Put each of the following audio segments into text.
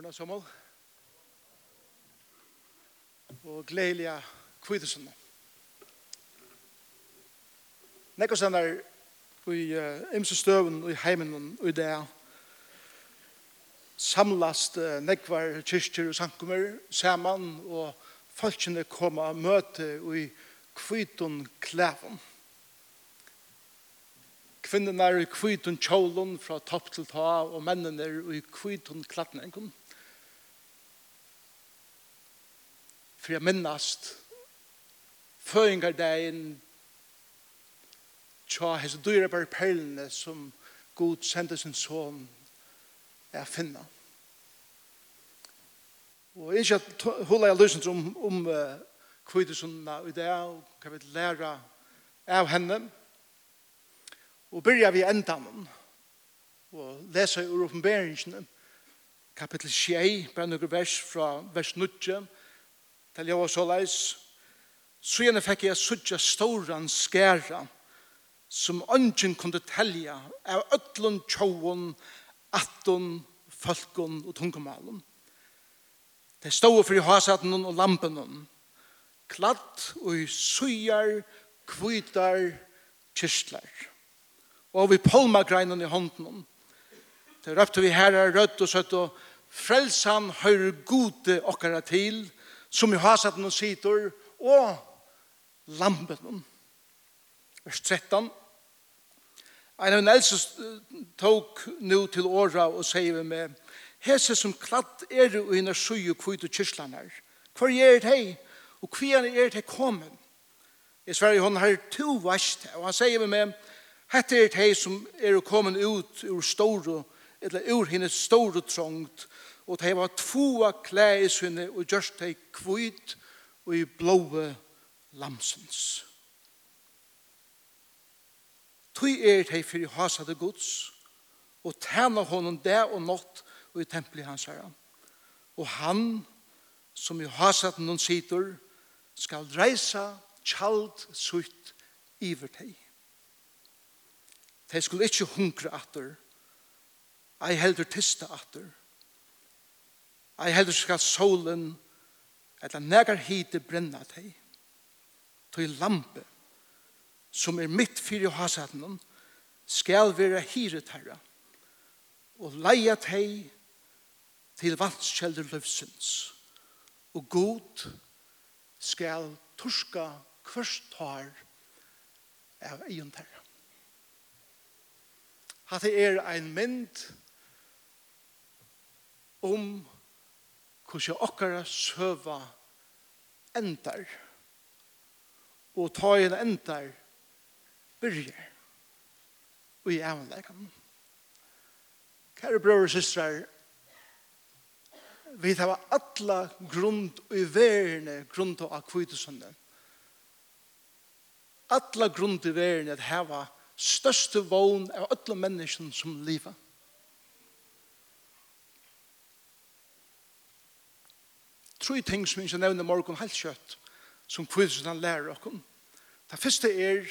morgen, Samuel. Og gledelig av kvittelsen. kvidesen. Nekko sender i uh, imse støven og i heimen og i det samlast uh, nekvar kyrkjer og sankummer saman og folkene koma møte i kvidon klæven. Kvinnen er i kvitun kjålen fra topp til ta, og mennen er i kvitun klatningen. for jeg minnast føringardagen tja hese dyre bare perlene som God sendte sin son er finna. Og ikke at hula jeg løsens om, om uh, kvidesundna i det og hva vi læra av henne. Og byrja vi endan og lesa i ur oppenberingen kapittel 6, bare noen vers fra vers 9 til jeg var så leis. Så gjerne fikk jeg suttje storan skæra som ønsken kunne telja av øtlun tjåun, attun, fölkun og tungumalun. Det stod for i hasaten og lampen klatt og i sujar, kvitar, kyrstlar. Og vi polmagreinen i hånden. Det røpte vi herre rødt og søtt og frelsan høyre gode okkara til, og som i hasaten og sitor, og lampen. Vers 13. Ein av Nelsa tok nu til åra og sier vi med, Hese som klatt er og henne sju kvitt og her. Hvor er det hei? Og hvor er det kommet? I Sverige hon har to vast, og han sier vi med, Hette er det hei som er kommet ut ur store, eller ur henne store trångt, og de var tvoa klæ i sinne og gjørst de kvitt og i blåe lamsens. Tui er de fyrir hasade gods og tæna honom der og nått og i templi hans herre. Og han som i hasat noen sider skal reisa tjald sutt iver deg. De skulle ikke hunkre atter, ei heldur tista atter, Ei heldur skal solen eller negar hite brenna tei. Til lampe som er mitt fyrir hasaten skal vera hyret herra og leia tei til vannskjelder løvsins og god skal torska kvørst har av eion herra. Hatt er ein mynd om um hvordan okkara søva endar og ta en endar byrjar og i avleikam Kære bror og systrar vi tar alla grund og i världen grund og akvitesunden. alla grund i världen at hava største vogn av alle mennesken som lever tre ting som vi ikke nevner morgen helt kjøtt, som kvilsen han lærer oss. Det første er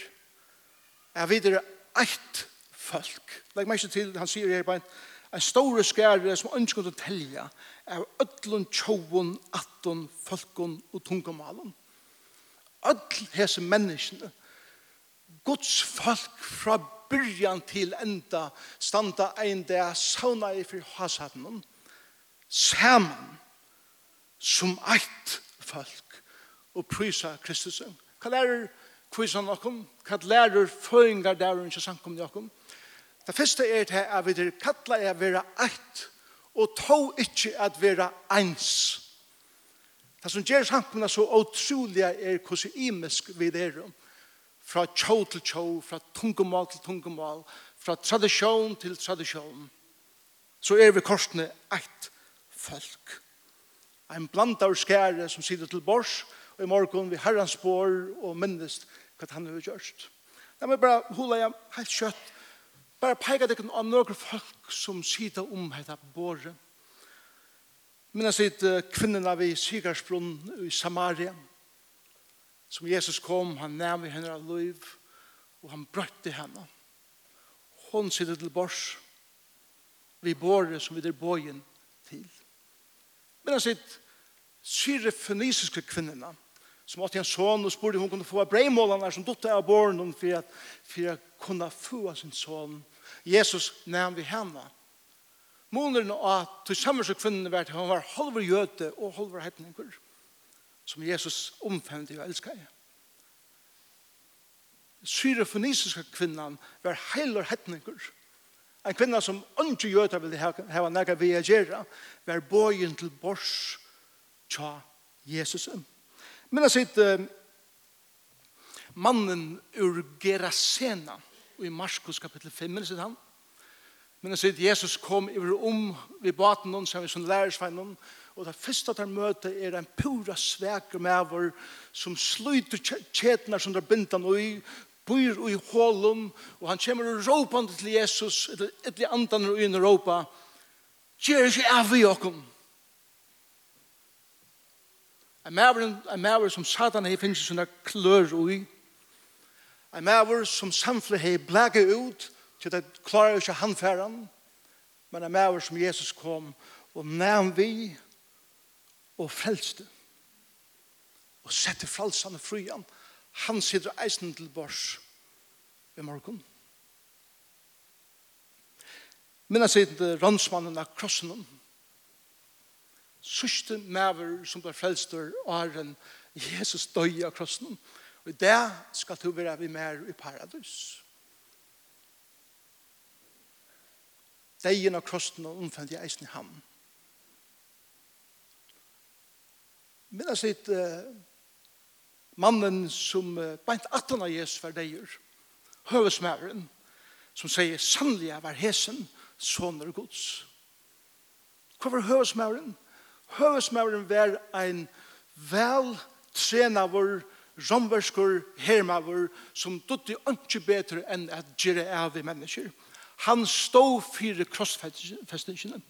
at vi er eit folk. Legg meg ikke til, han sier her bare, en, stor skære som ønsker å telja av ødlun, tjoen, attun, folken og tungomalen. Ødl hese menneskene, Guds folk fra byrjan til enda, standa ein der sauna i fri hasaten, saman som eitt folk og prysa Kristus. Hva lærer kvisa okkom? Hva lærer føringar der og sankum i okkom? Det første er til at vi er kattla er vera eitt og to ikkje at vera eins. Det som gjør samkomna så utrolig er hvordan imisk vi er om fra tjå til tjå, fra tungemål til tungemål, fra tradisjon til tradisjon, så er vi korsene eit folk en blanda av skære som sitter til bors, og i morgen vi herrens bor og minnest hva han har gjort. Da må jeg bare hula jeg helt kjøtt, bare peka deg av noen folk som sitter om dette båret. Minnes litt kvinnerne ved Sigarsbrunn i Samaria, som Jesus kom, han nærmer henne av liv, og han brøtte henne. Hon sitter til bors, vi bor som vi der båjen, Men han sitt syre fenisiske kvinnerna som åtte en son og spurte hun kunne få breimålene som dotter av barnen for at, for at kunne få sin son. Jesus nevn vi henne. Måneren av til samme som kvinnerne var til han var halver jøte og halver hetninger som Jesus omfemte og elsket. Syre fenisiske kvinnan var heiler hetninger En kvinna som ikke gjøter ville hava nega vi å gjøre, var bøyen til bors tja Jesusen. Men jeg sitt uh, mannen ur Gerasena i Marskos kapittel 5, men jeg sitt han. Men jeg sitt Jesus kom over om vi baten noen som vi som lærersveinen og det første de møter er en pura sveker med vår som sluter kjetene som de binder noe i, bor i hålen, og han kommer og råper til Jesus, etter, etter andan og inn og råpa, gjør ikke av i åkken. En maver, en maver som satan har finnes sånne klør ui, en maver som samfunnet har blæget ut, til det klarer ikke han men en maver som Jesus kom, og nævn vi, og frelste, og sette frelsene fryan, og han sitter eisen til bors i morgen. Men han sitter rannsmannen av krossen. Sørste maver som ble frelster åren Jesus døy av krossen. Og det skal du være vi mer i paradis. Deien av krossen og omfendt jeg eisen i ham. Men han sitter mannen som beint atan av Jesus var deir, høvesmæren, som sier sannelig var hesen, soner gods. Hva var høvesmæren? Høvesmæren var ein vel trenavur, romverskur hermavur, som dutti ikke betre enn at gjøre av i mennesker. Han stod fire krossfestningene.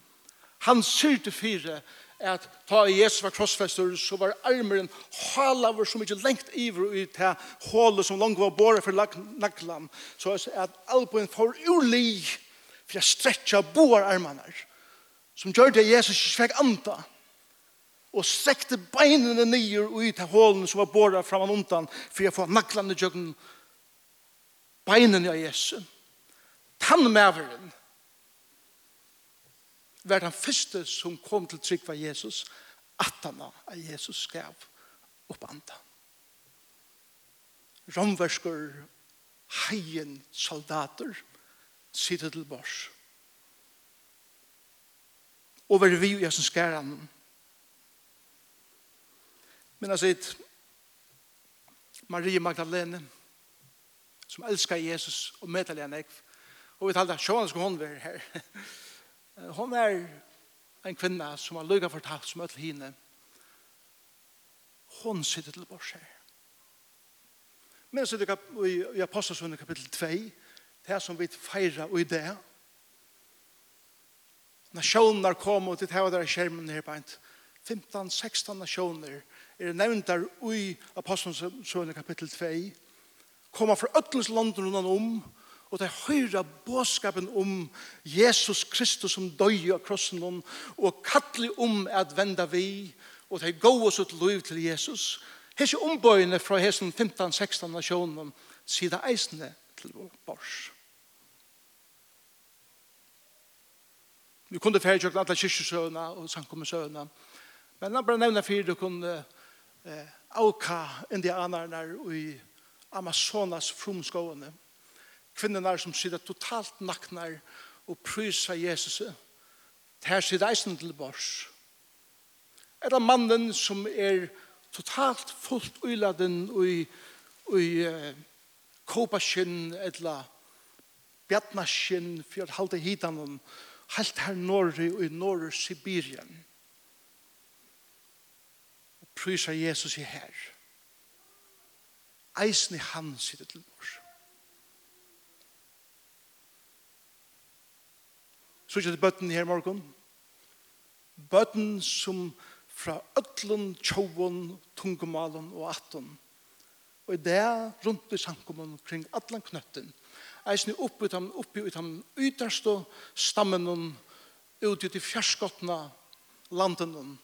Han syrte fire at ta Jesus var krossfester, så var armeren halaver som ikke lengt iver ut til hålet som langt var båret for naklam. Så at albuen får uli for å stretcha boar armene som gjør det Jesus ikke fikk anta og strekte beinene nyer ut til hålen som var båret fram og undan for å få naklene i beinene av Jesus. Tannmæveren var den første som kom til trygg av Jesus, at han av Jesus skrev opp andan. Romversker, heien soldater, sitter til bors. Og var vi jo som skær han. Men altså, Marie Magdalene, som elskar Jesus og medtaler han, og vi talte, sjåan skal hun være her. Hon er en kvinna som har lukka fortalt som öll hine. Hon sitter til bors her. Men så det i Apostelsunde kapitel 2, det er som vi feira og i det. Nasjoner kom og til det var der skjermen her på 15-16 nasjoner er nevnt der i Apostelsunde kapitel 2 koma fra öllens land rundan om Og det høyre båskapen om Jesus Kristus som døy av krossen om, og kattelig om at venda vi, og det gå oss ut liv til Jesus. Hesse ombøyene fra hesen 15-16 nasjonen, sida eisene til vår bors. Vi kunne fære tjøkken alle kyrkjøsøvna og sankommunsøvna, men jeg bare nevner fire du kunne eh, auka indianerne i Amazonas frumskåene, kvinnorna som sitter totalt naknar og prysa Jesus. Her sitter eisen til bors. Er det mannen som er totalt fullt uyladen og i, i uh, kåpaskinn eller bjarnaskinn for å halde hitan helt her norri og i norr Sibirien. Og prysa Jesus i her. Eisen i han sitter til bors. Så ikke det bøtten her morgen. Bøtten som fra øtlen, tjåun, tungumalen og atten. Og det er rundt i samkommun kring atlan knøtten. Eisen oppi utan, oppi utan ytterste stammen ut i fjerskottene landen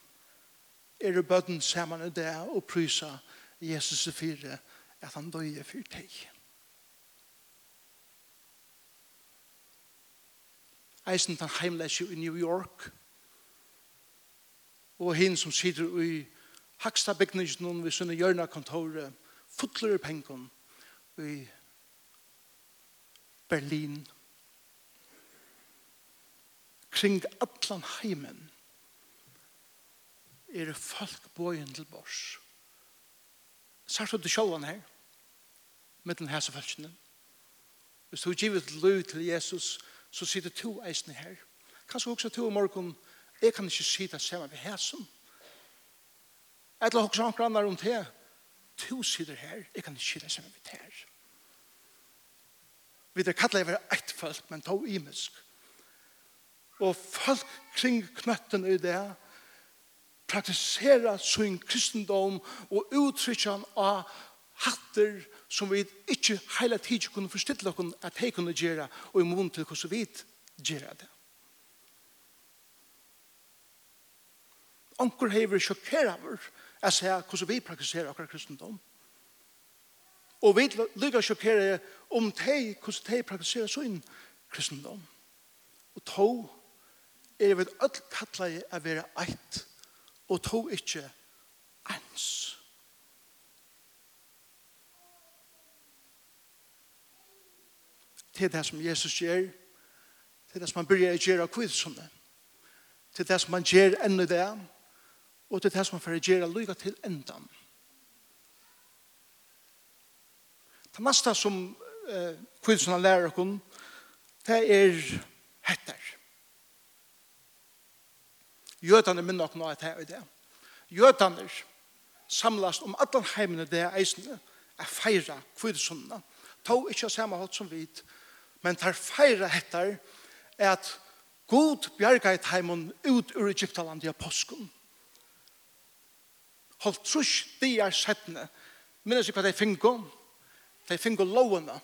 er bøtten sammen i det og prysa Jesus fyrir at han døye fyrir teg. eisen den heimleisje i New York, og hin som sitter i haksta bygningen ved sønne hjørna kontoret, fotler i pengen i Berlin. Kring atlan heimen er folk bøyen til bors. sart du sjålan her, med den hæse følsene. Hvis du givet lov til Jesus, så sitter to eisene her. Kanskje også to i morgen, jeg kan ikke si det samme ved hæsen. Eller også han grannar om det. To sitter her, jeg kan ikke si det samme ved her. Vi er kallet å være ett folk, men to imisk. Og folk kring knøtten i det, praktisera sin kristendom og uttrykja han av hatter som vi ikke hele tiden kunne forstille oss at de kunne gjøre, og i mån til hvordan vi gjør det. Anker hever sjokkere over at se hvordan vi praktiserer akkurat kristendom. Og vi lykker sjokkere om de, hvordan de praktiserer sin kristendom. Og to er vi alt kattleie å være eit, og to ikke ens. til det som Jesus gjør, til det som han begynner å gjøre kvidsomne, til det som han gjør enda det, og til det som han får gjøre lykke til enda. Det neste som eh, kvidsomne lærer oss, det er hetter. Jøtene minner oss nå at det er det. Jøtene samlas om alle heimene det er eisende, er feira kvidsene. Ta ikke samme hatt som vidt, men tar feira hettar er at God bjerga i teimen ut ur Egyptaland i påsken. Holdt trus de er settene. Minnes ikke hva de fingo. De fingo lovene.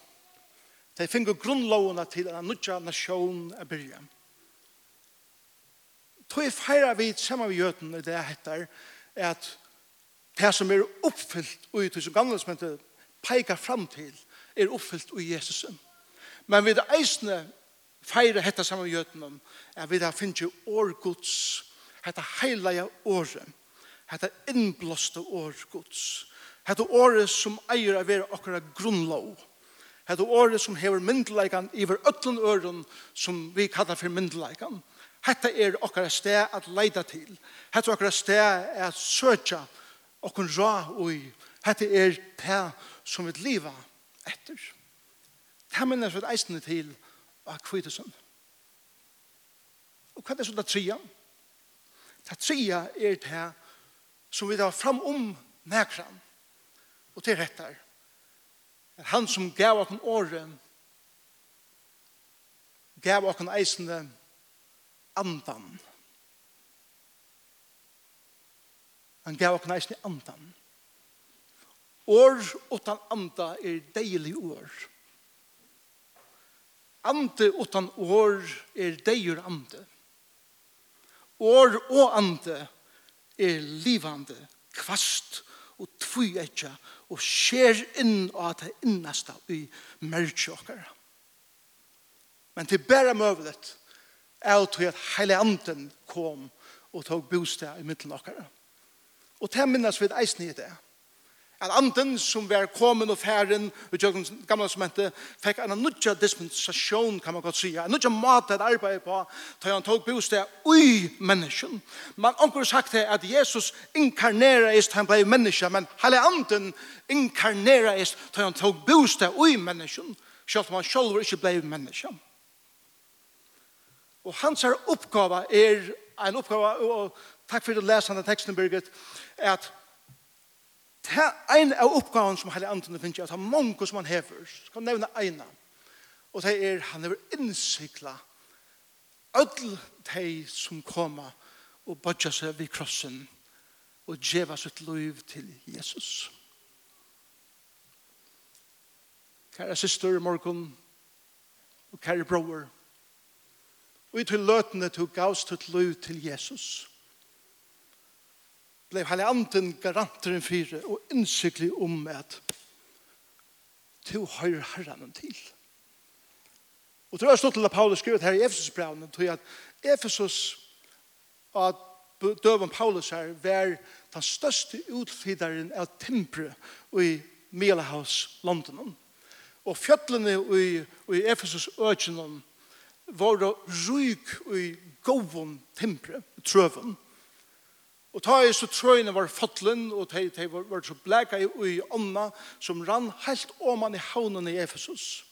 De fingo grunnlovene til en nudja nasjon er byrja. Tøy feira vi saman vi gjøten i det hettar er at det som er oppfyllt og i tusen gamle som heter peikar fram til er oppfyllt i Jesusen. Jesus Men vi er eisne feire hetta saman gjøten om at vi har finnet årgods, hetta heilige året, hetta innblåste årgods, hetta året som eier av vera okkara grunnlov, hetta året som hever myndelagan iver ötlun øren som vi kallar for myndelagan, hetta er okkara sted at leida til, hetta er okkara sted at søtja okkara ra ui, hetta er det som vi liva etter. Det mener jeg eisene til av kvitesund. Og hva er det som det tria? Det tria er det som vi tar fram om nækran og til rettar. Er han som gav okken åren gav okken eisene andan. Han gav okken eisene andan. År utan anda er deilig år. År Ande utan år er deir ande. År og ande er livande, kvast og tvyetja og skjer inn av det innasta i merkjokkara. Men til bæra møvlet er til at hele anden kom og tog bostad i mittelen okkara. Og til minnes vi eisen i det at anden som var kommet og færen i Jøgens gamle som hente fikk en nødja dispensasjon kan man godt si en nødja mat at arbeide på da han tog bostad ui mennesken. Man anker sagt det at Jesus inkarnera ist han ble menneske men hele anden inkarnera ist da han tog bostad ui mennesken selv om han selv ikke ble menneske. Og hans oppgave er en oppgave og takk for det lesende teksten Birgit er at Det er en av oppgaven som hele andre finner, at han mange som han hever, skal nevne ene, og det er han hever innsiklet ødel de som kommer og bodja seg ved krossen og djeva sitt liv til Jesus. Kære syster morgen, og kære bror, og i til løtene til gavst til liv til Jesus blev hele anden garanteren fire og innsiktlig om at to høyre herren til. Og tror jeg stod til at Paulus skrevet her i Efesus-brevene, til at Efesus at døven Paulus her var den største utfideren av Timpre i Mielahaus, London. Og fjøtlene i, i Efesus økenen var ryk i govon Timpre, trøven. Og ta i så trøyene var fotlen, og de, de var, var så blæka i ui ånda, som rann helt åman i haunen i Efesus.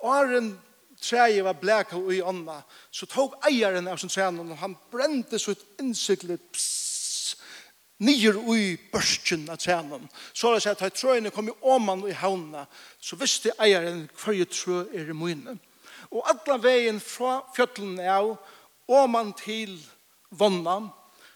Åren treje var blæka ui ånda, så tog eieren av sin trenen, og han brente så et innsiklet pss, nyer ui børsten av trenan. Så det seg at da trøyene kom i åman i haunen, så visste eieren hver trø er i munnen. Og alla vegin fra fjöllene av, åman til vannan,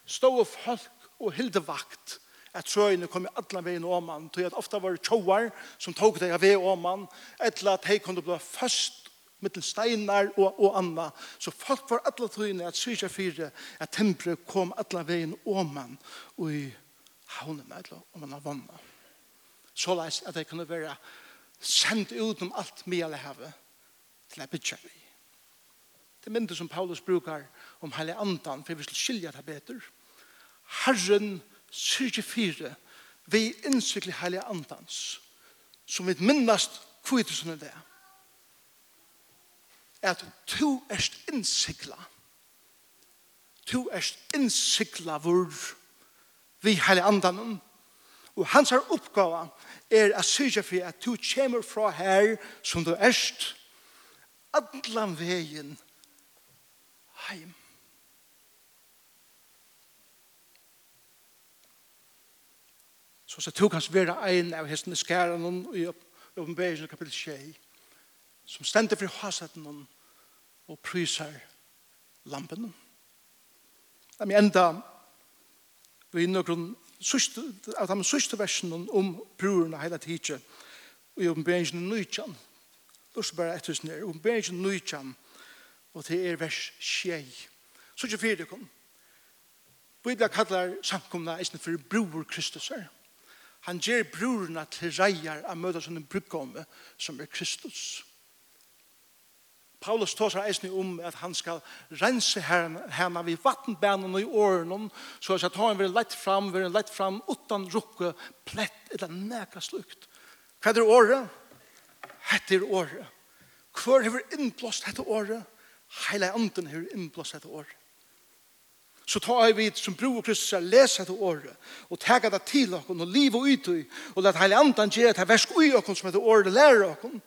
stod folk og hilde vakt at trøyene kom i alle veien åman, tog at ofta var det tjåar som tog deg av vei åman, etter at hei kunne bli først mittel steinar og, og anna. Så folk var alle trøyene at syrja fire, at tempre kom alle veien åman, og i haunen, med om åman har vanna. Så leis at de kunne være sendt utenom alt mye alle havet til å bytja vi. Det er mindre som Paulus brukar om hele andan, for vi skal skilja det bedre. Herren syrger fire, vi innsykler hele andans, som vi minnast kvittelsen er det. At to erst innsikla, to erst innsikla vår vi hele andan, og hans her oppgave er at syrger for at du kommer fra her som du erst, allan vegin heim. så så tog hans vera ein av hesten i skæren i oppenberingen kapitel 6 som stender for hasetten og prysar lampen. Da mener enda vi noen sørste, av de sørste versene om brorene hele tiden i oppenberingen nøytjan. Lurs bare etter sin her. Oppenberingen nøytjan og det er vers 6. Så ikke fyrir det kom. Biblia kallar samkomna eisne for bror Kristus her. Han ger brorna til reier av møta sånne en som er Kristus. Paulus tåsar eisne om at han skal rense henne vid vattenbænen og i åren så at han vil lett fram, vil lett fram utan rukke, plett eller neka slukt. Hva er året? Hette er året. Hvor har vi innblåst dette året? Heile anden har innblåst dette året så tar vi som bror Kristus er lese etter året, og tega det til dere og liv og utøy, og let hele andan gjøre det versk ui dere som etter året lærer dere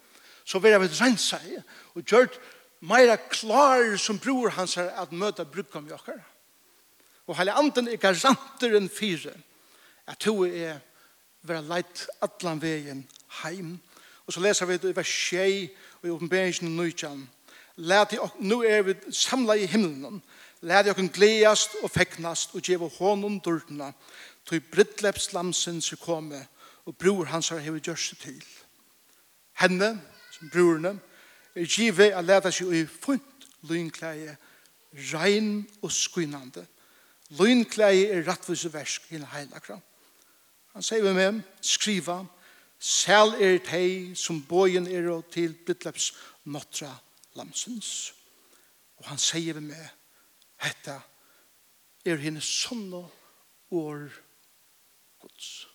så vil jeg vet rensa og gjør meira klar som bror hans er at møte brukka med dere Og hele andan er garanter enn fire, at to er være leit atlan veien heim. Og så leser vi det i vers 6 og i oppenberingen 9. Læt i, nu er vi samla i himmelen, Lær jeg kun gledast og feknast og geva honum dårdena, tog brittleps lamsen som komme, og bror hans har hevet gjørst til. Henne, som brorene, er givet at leta seg i funt lynkleie, rein og skynande. Lynkleie er rattvise versk i en heilakra. Han sier vi med, skriva, Sel er tei som bojen er til brittleps notra lamsens. Og han sier vi med, Hetta er henne sunne år gods.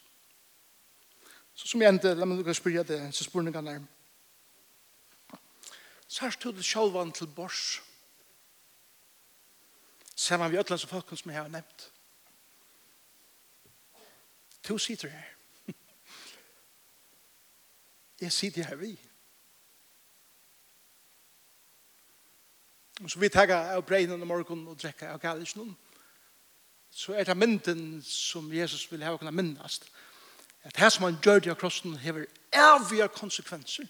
Så som jeg endte, la meg lukke spyrja det, så spurningene er. Særst tog det sjálvan til bors. Ser man vi ötlands og folken som jeg har nevnt. To sitter her. Jeg sitter her vi. Så vi tar av breinen om morgen og drekker av gallisjonen. Så er det mynden som Jesus vil ha kunne minnast. At her som han gjør det av krossen hever evige konsekvenser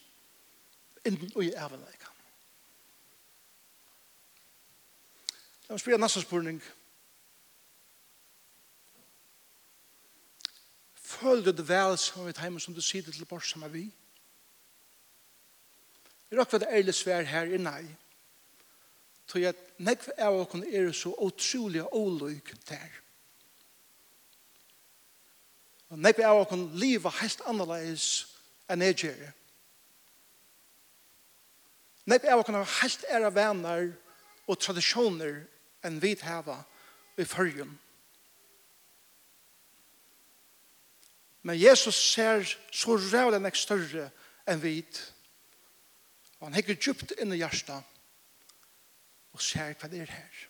innen og i evigleika. La oss bli neste spørning. Følg det vel som vi tar hjemme som du sier til bort som er vi? Vi for det ærlig svær her i nei. Nei. Tog jeg nekv av åkken er så utrolig åløyk der. Og nekv av okon liva helt annerledes enn jeg gjør. Nekv av okon har helt ære venner og tradisjoner enn vi heva i fyrjun. Men Jesus ser så rævlig nek større enn vi. Og han hekker djupt inn i hjertet og ser hva det er her.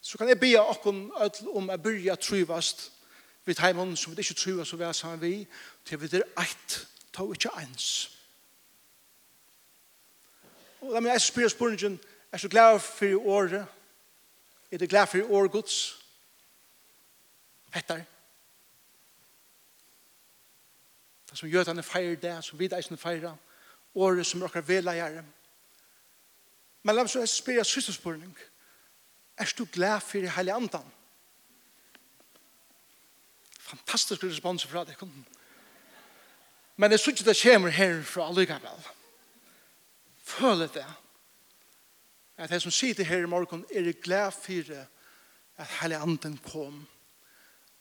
Så kan jeg be okken om å begynne å trivast vi tar imen som vi ikke tror så vi er sammen vi, til vi er eit, ta ikke ens. Og da må jeg spørre spørningen, er du glad for året? Er du glad for året gods? Hettar. Det som gjør at han er feir det, som vi er eisen feir året som råkker vela gjerne. Men la meg så spørre siste spørning. Er du glad for det hele andan? Fantastisk respons fra deg. Men jeg synes ikke det kommer her fra allikevel. Føler det. At jeg som sitter her i morgen er glad for at hele anden kom.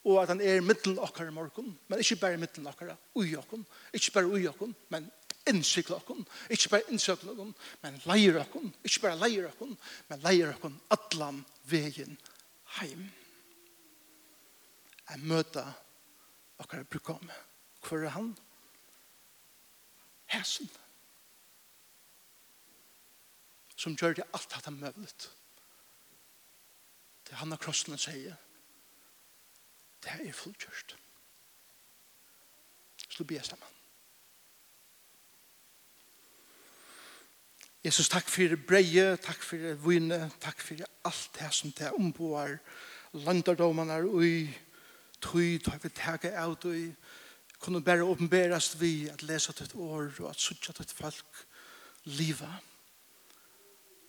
Og at han er i middelen dere i morgen. Men ikke bare i middelen dere. ui dere. Ikke bare ui dere, men innsikla okkom, ikkje berre innsikla okkom, men leier okkom, ikkje berre leier okkom, men leier okkom allan vegin heim. Jeg møta okkar brukome. Hvor er han? Hesen. Som gjør det alt at han møvlet. Det han har krossen å si. det er fullkjørst. Så du blir sammen. Jesus, takk for breie, takk for vune, takk for alt det som det omboer landardommene og i tøy, tøy vi tega av tøy, kunne bare åpenberast vi at lesa ditt år og at sutja ditt folk liva.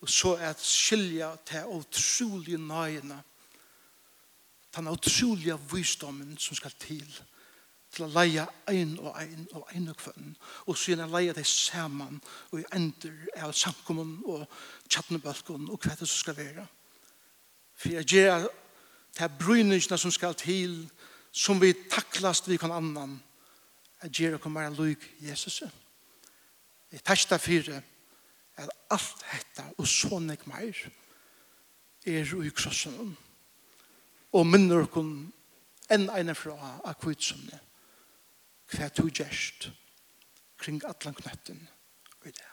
Og så at skilja til utrolige nøyene, den utrolige visdommen som skal til, til å leie ein og ein og ein og kvann, og så gjerne leie det saman og i ender av samkommun og tjattnebalkon og hva det som skal være. For jeg gjør det er bryningene som skal til, som vi taklast vi kan annan, jeg gjør det kommer en Jesus. Jeg testa fire, at alt dette og sånn ikke mer er i krossen og minner oss enn ene fra akkurat som hva du gjerst kring atlan knøtten og i det.